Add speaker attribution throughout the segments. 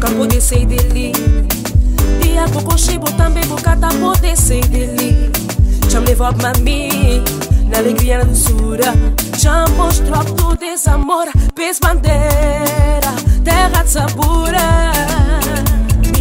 Speaker 1: Capo poder ser dele E a pouco chego também bocata poder ser dele Já me levou pra mim Na alegria na doçura. Já mostrou tu desamor pés bandeira Terra de sabura.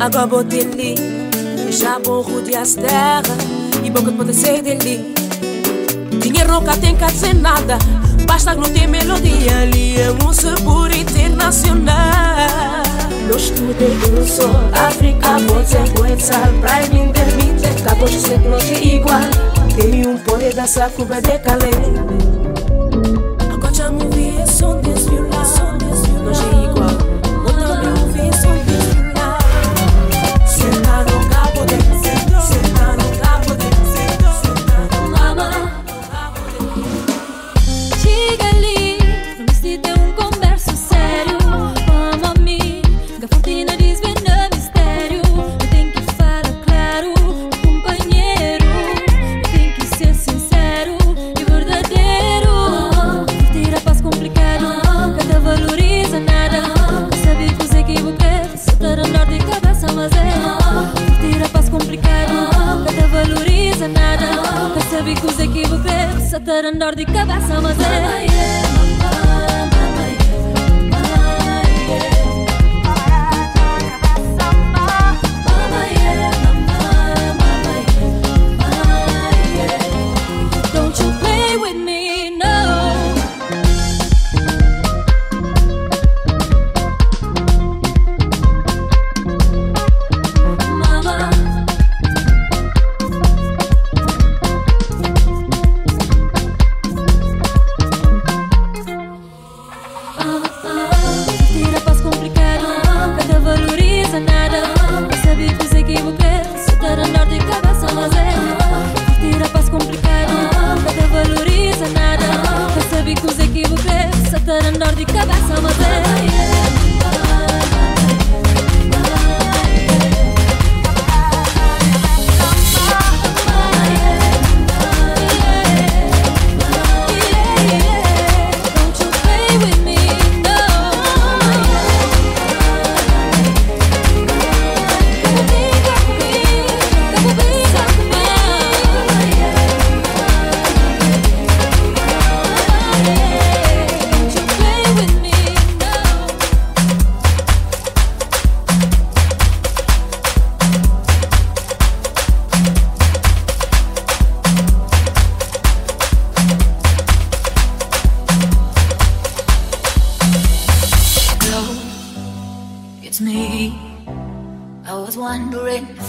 Speaker 1: Aga boteli Já borro de as terra E pouco pode ser dele Dinheiro nunca tem que dizer nada. Basta que não tem melodia. Ali é música pura internacional Los do sol África, bolsa, poetzal Pra mim permite Capos de ser igual. Tem um poder da sacuba de calente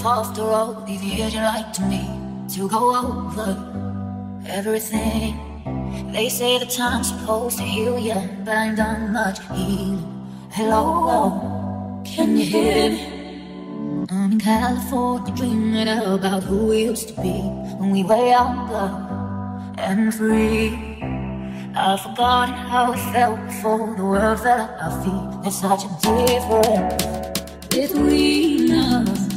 Speaker 2: off the road if you'd like to me to go over everything. They say the time's supposed to heal you, but I ain't done much healing. Hello, can you hear me? I'm in California dreaming about who we used to be when we were younger and free. I've forgotten how it felt before the world fell at our feet. There's such a difference between us.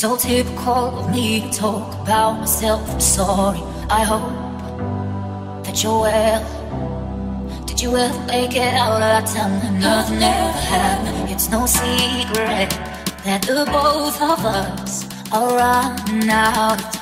Speaker 2: so typical of me to talk about myself. I'm sorry. I hope that you're well. Did you ever make it out of town? Nothing ever happened. It's no secret that the both of us are running out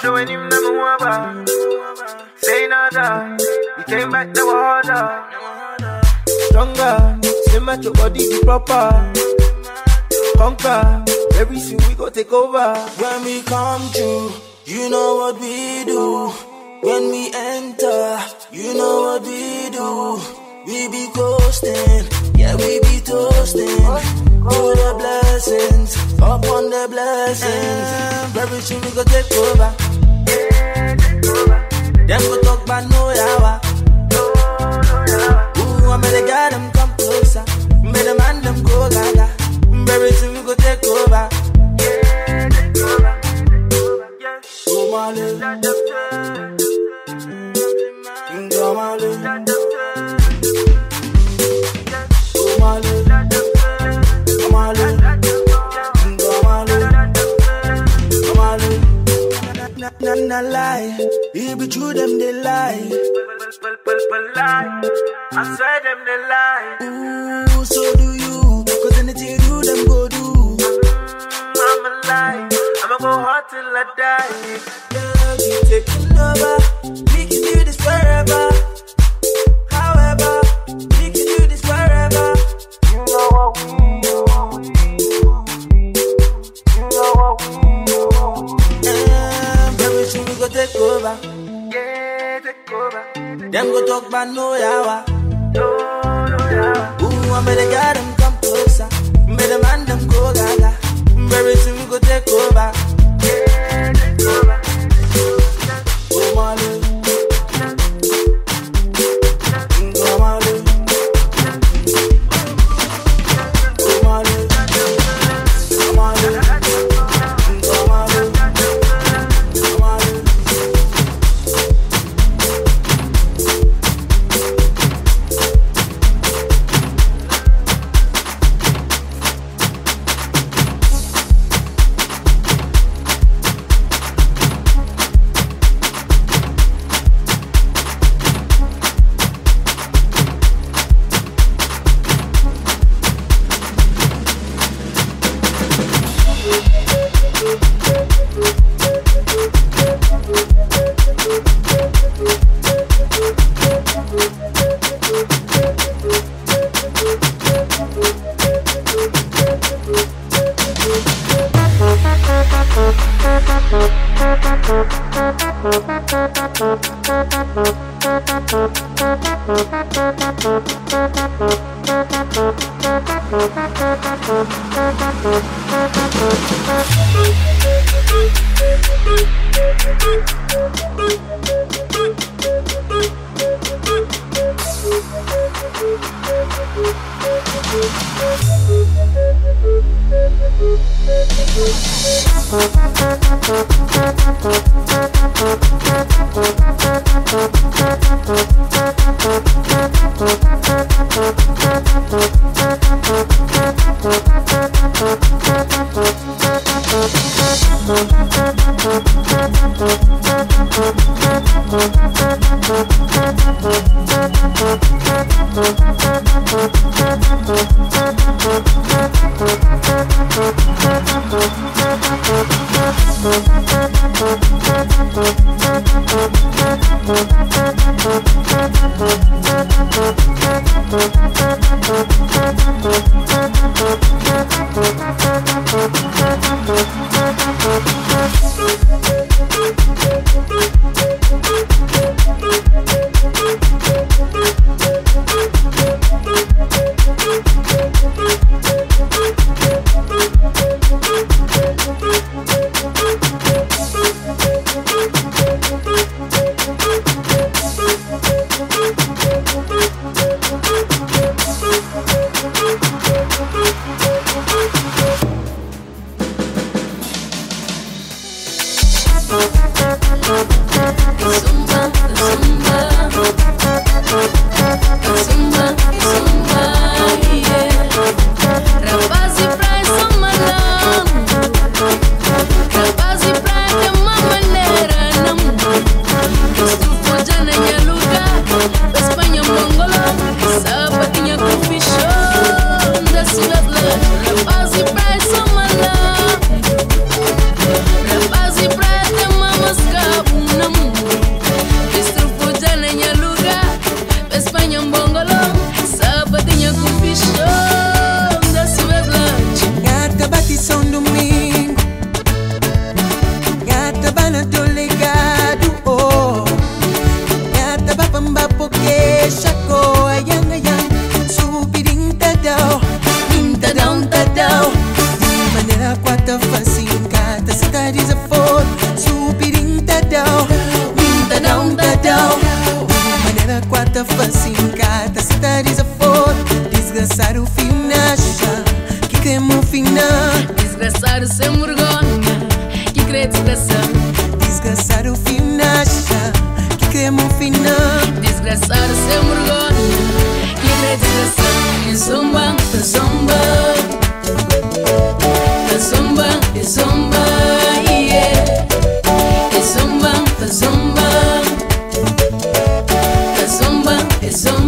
Speaker 3: Showing him that I'm over. Say nada. You came back, now harder. Stronger. same match your body be proper. Conquer. Every we go take over. When we come to, you know what we do. When we enter, you know what we do. We be coasting, yeah, we be toasting. All the blessings, upon the blessings. Everything we go take over. Them go talk but no. Ooh, I made the guy them come closer. Made the man them go gaga. Baby, we go take over. Yeah, take over. Yeah. Oh, my. na lie. It be true, them they lie. I swear them they lie. Ooh, so do you. Cause anything you do, them go do. I'm a lie. I'ma go hard till I die. Love you taking over. We can do this forever. However, we can do this forever. You know what we do. You know what we do. Rich people go take over. Yeah, take over. Them go talk about no yawa. No, no yawa. Ooh, I better get them come closer. Better man them go gaga. Very soon go take over. Yeah, take over. Oh, my Lord. Mm-hmm.
Speaker 4: porque
Speaker 5: some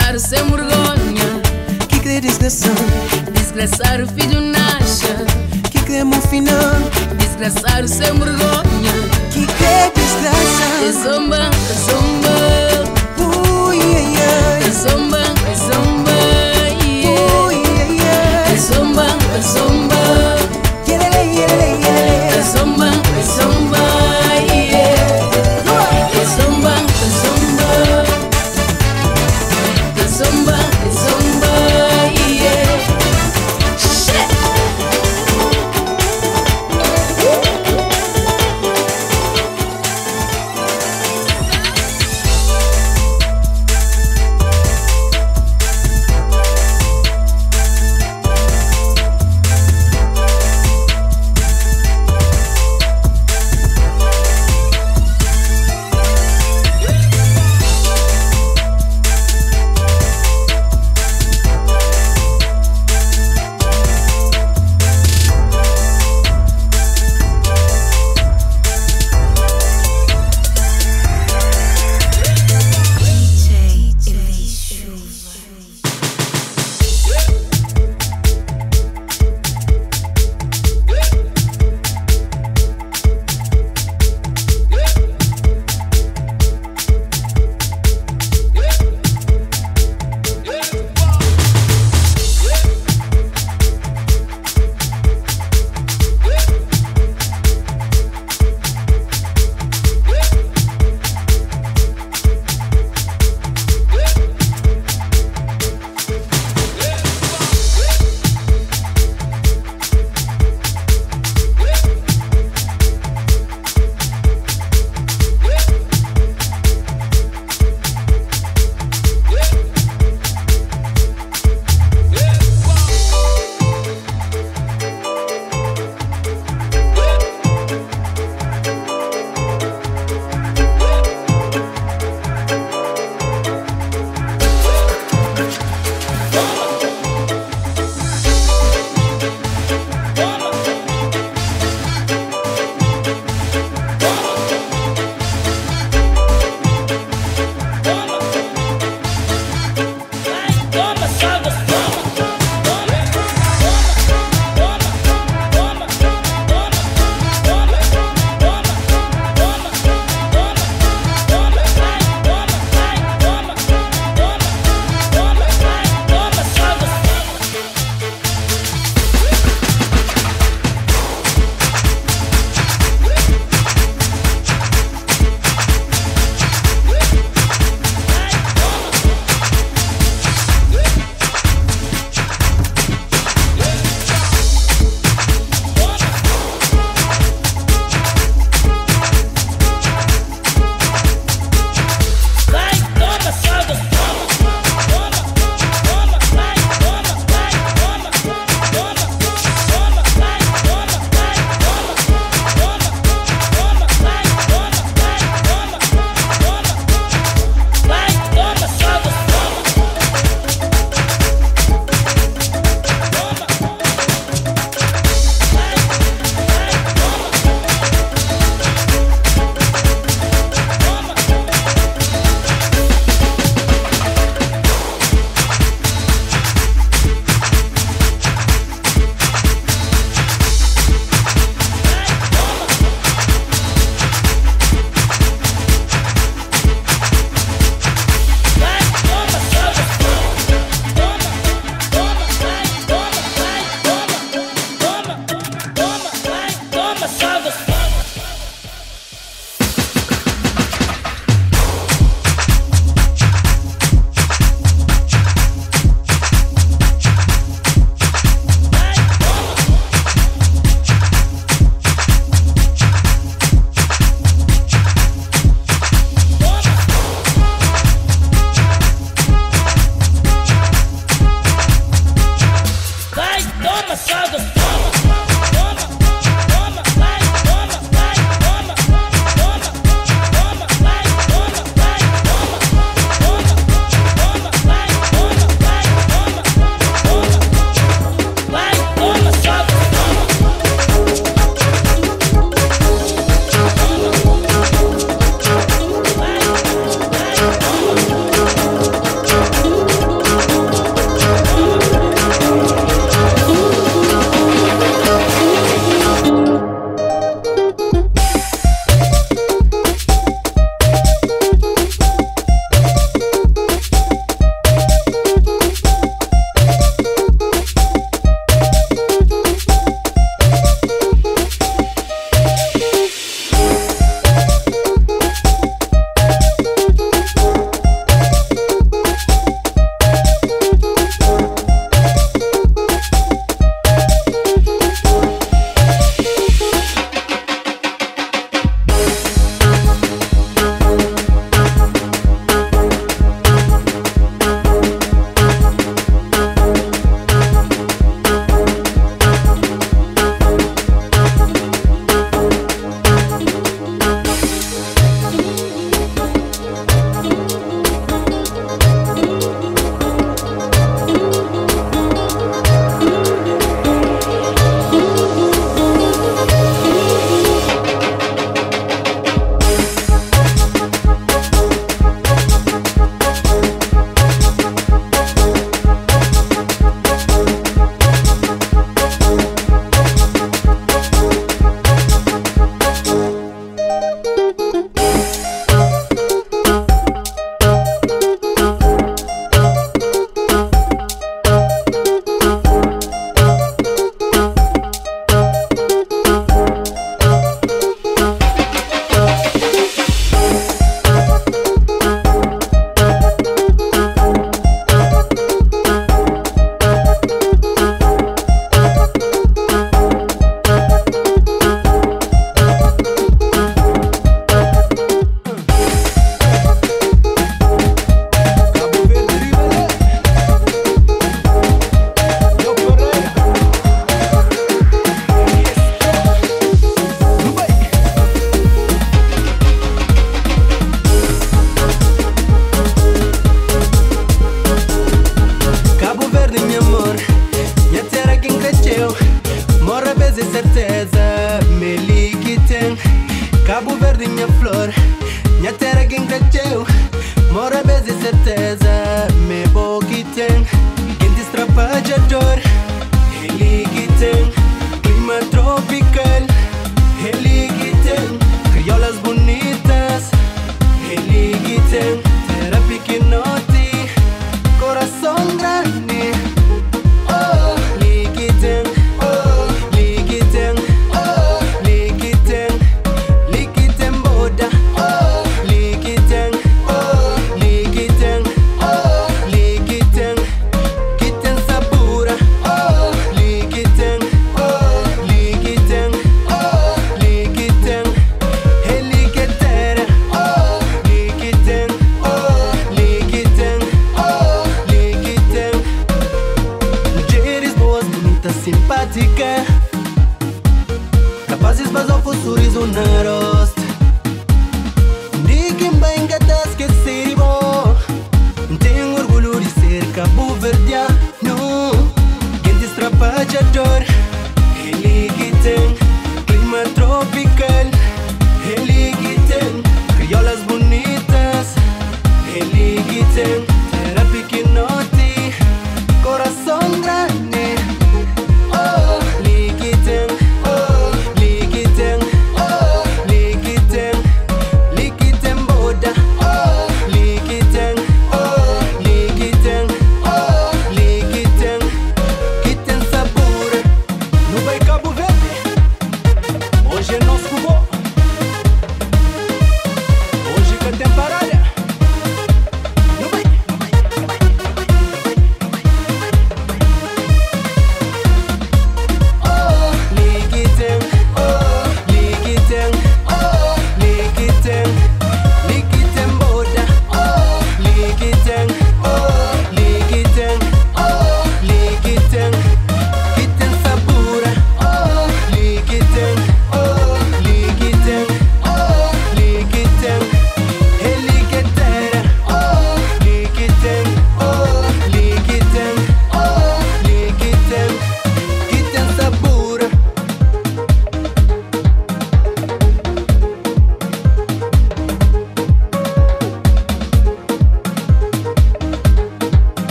Speaker 5: desgraçar sem vergonha.
Speaker 4: Que quer desgraçar?
Speaker 5: Desgraçar o filho nasce.
Speaker 4: Que quer um final?
Speaker 5: Desgraçar sem vergonha.
Speaker 4: Que quer desgraçar?
Speaker 5: Zomba, zomba.
Speaker 4: Ui, ai,
Speaker 5: ai.